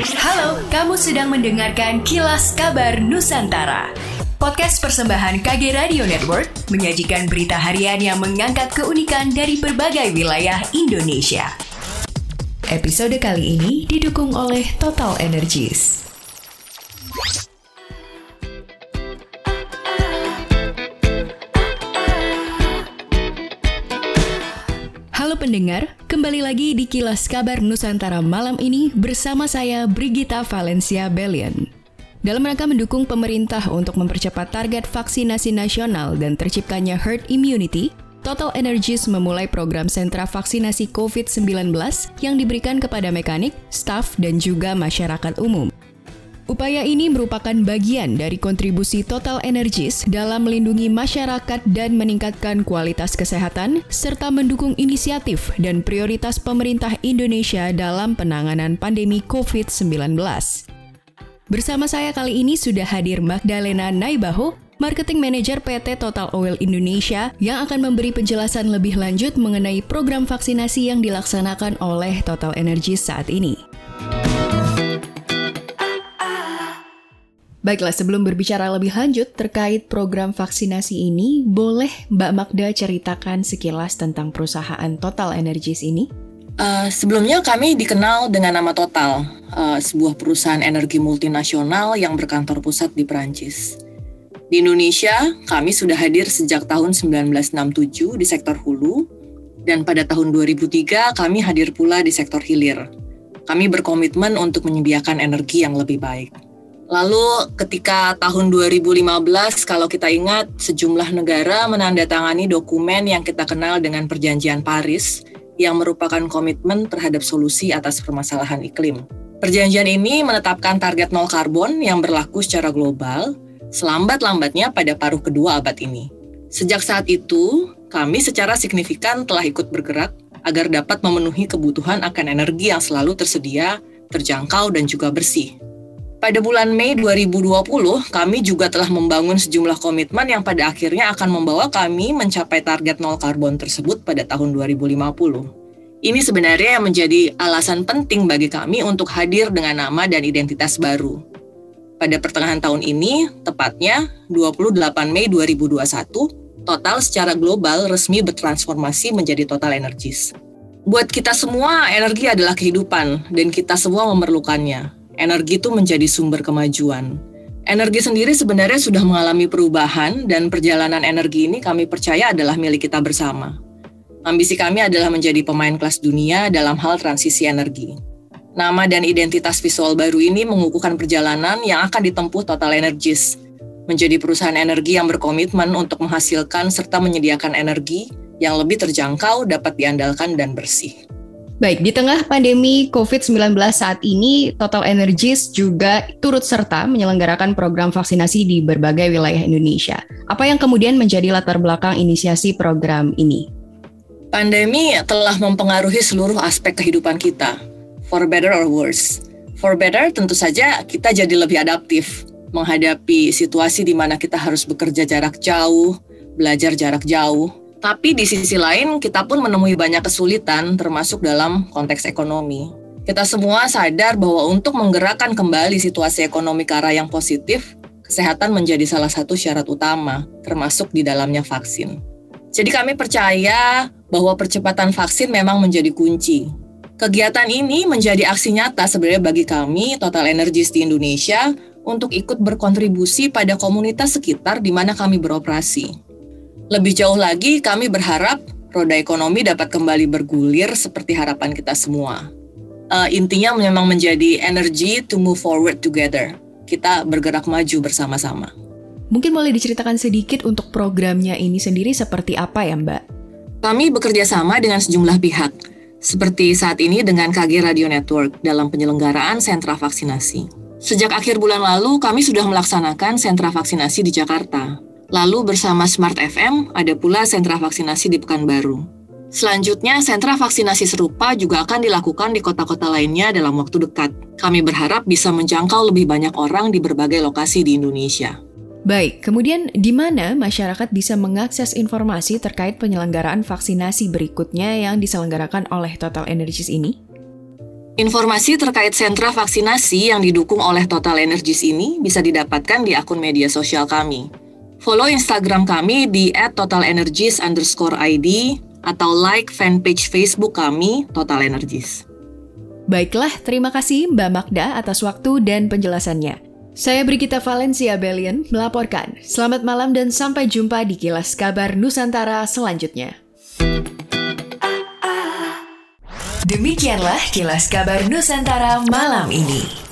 Halo, kamu sedang mendengarkan Kilas Kabar Nusantara. Podcast persembahan KG Radio Network menyajikan berita harian yang mengangkat keunikan dari berbagai wilayah Indonesia. Episode kali ini didukung oleh Total Energies. Halo pendengar, kembali lagi di Kilas Kabar Nusantara malam ini bersama saya Brigita Valencia Belian. Dalam rangka mendukung pemerintah untuk mempercepat target vaksinasi nasional dan terciptanya herd immunity, Total Energies memulai program sentra vaksinasi COVID-19 yang diberikan kepada mekanik, staf, dan juga masyarakat umum. Upaya ini merupakan bagian dari kontribusi Total Energies dalam melindungi masyarakat dan meningkatkan kualitas kesehatan, serta mendukung inisiatif dan prioritas pemerintah Indonesia dalam penanganan pandemi COVID-19. Bersama saya kali ini sudah hadir Magdalena Naibaho, Marketing Manager PT Total Oil Indonesia yang akan memberi penjelasan lebih lanjut mengenai program vaksinasi yang dilaksanakan oleh Total Energies saat ini. Baiklah, sebelum berbicara lebih lanjut terkait program vaksinasi ini, boleh Mbak Magda ceritakan sekilas tentang perusahaan Total Energies ini? Uh, sebelumnya kami dikenal dengan nama Total, uh, sebuah perusahaan energi multinasional yang berkantor pusat di Perancis. Di Indonesia, kami sudah hadir sejak tahun 1967 di sektor hulu, dan pada tahun 2003 kami hadir pula di sektor hilir. Kami berkomitmen untuk menyediakan energi yang lebih baik. Lalu ketika tahun 2015 kalau kita ingat sejumlah negara menandatangani dokumen yang kita kenal dengan Perjanjian Paris yang merupakan komitmen terhadap solusi atas permasalahan iklim. Perjanjian ini menetapkan target nol karbon yang berlaku secara global selambat-lambatnya pada paruh kedua abad ini. Sejak saat itu, kami secara signifikan telah ikut bergerak agar dapat memenuhi kebutuhan akan energi yang selalu tersedia, terjangkau, dan juga bersih. Pada bulan Mei 2020, kami juga telah membangun sejumlah komitmen yang pada akhirnya akan membawa kami mencapai target nol karbon tersebut pada tahun 2050. Ini sebenarnya yang menjadi alasan penting bagi kami untuk hadir dengan nama dan identitas baru. Pada pertengahan tahun ini, tepatnya 28 Mei 2021, Total secara global resmi bertransformasi menjadi Total Energies. Buat kita semua, energi adalah kehidupan dan kita semua memerlukannya energi itu menjadi sumber kemajuan. Energi sendiri sebenarnya sudah mengalami perubahan dan perjalanan energi ini kami percaya adalah milik kita bersama. Ambisi kami adalah menjadi pemain kelas dunia dalam hal transisi energi. Nama dan identitas visual baru ini mengukuhkan perjalanan yang akan ditempuh Total Energies, menjadi perusahaan energi yang berkomitmen untuk menghasilkan serta menyediakan energi yang lebih terjangkau, dapat diandalkan, dan bersih. Baik, di tengah pandemi COVID-19 saat ini, Total Energies juga turut serta menyelenggarakan program vaksinasi di berbagai wilayah Indonesia. Apa yang kemudian menjadi latar belakang inisiasi program ini? Pandemi telah mempengaruhi seluruh aspek kehidupan kita, for better or worse. For better tentu saja kita jadi lebih adaptif menghadapi situasi di mana kita harus bekerja jarak jauh, belajar jarak jauh, tapi di sisi lain, kita pun menemui banyak kesulitan, termasuk dalam konteks ekonomi. Kita semua sadar bahwa untuk menggerakkan kembali situasi ekonomi ke arah yang positif, kesehatan menjadi salah satu syarat utama, termasuk di dalamnya vaksin. Jadi kami percaya bahwa percepatan vaksin memang menjadi kunci. Kegiatan ini menjadi aksi nyata sebenarnya bagi kami, Total Energies di Indonesia, untuk ikut berkontribusi pada komunitas sekitar di mana kami beroperasi. Lebih jauh lagi, kami berharap roda ekonomi dapat kembali bergulir seperti harapan kita semua. Uh, intinya memang menjadi energy to move forward together. Kita bergerak maju bersama-sama. Mungkin boleh diceritakan sedikit untuk programnya ini sendiri seperti apa ya Mbak? Kami bekerja sama dengan sejumlah pihak, seperti saat ini dengan KG Radio Network dalam penyelenggaraan sentra vaksinasi. Sejak akhir bulan lalu, kami sudah melaksanakan sentra vaksinasi di Jakarta. Lalu bersama Smart FM ada pula sentra vaksinasi di Pekanbaru. Selanjutnya, sentra vaksinasi serupa juga akan dilakukan di kota-kota lainnya dalam waktu dekat. Kami berharap bisa menjangkau lebih banyak orang di berbagai lokasi di Indonesia. Baik, kemudian di mana masyarakat bisa mengakses informasi terkait penyelenggaraan vaksinasi berikutnya yang diselenggarakan oleh Total Energies ini? Informasi terkait sentra vaksinasi yang didukung oleh Total Energies ini bisa didapatkan di akun media sosial kami. Follow Instagram kami di @totalenergies underscore ID atau like fanpage Facebook kami Total Energies. Baiklah, terima kasih Mbak Magda atas waktu dan penjelasannya. Saya Brigita Valencia Belian melaporkan. Selamat malam dan sampai jumpa di Kilas Kabar Nusantara selanjutnya. Demikianlah kilas kabar Nusantara malam ini.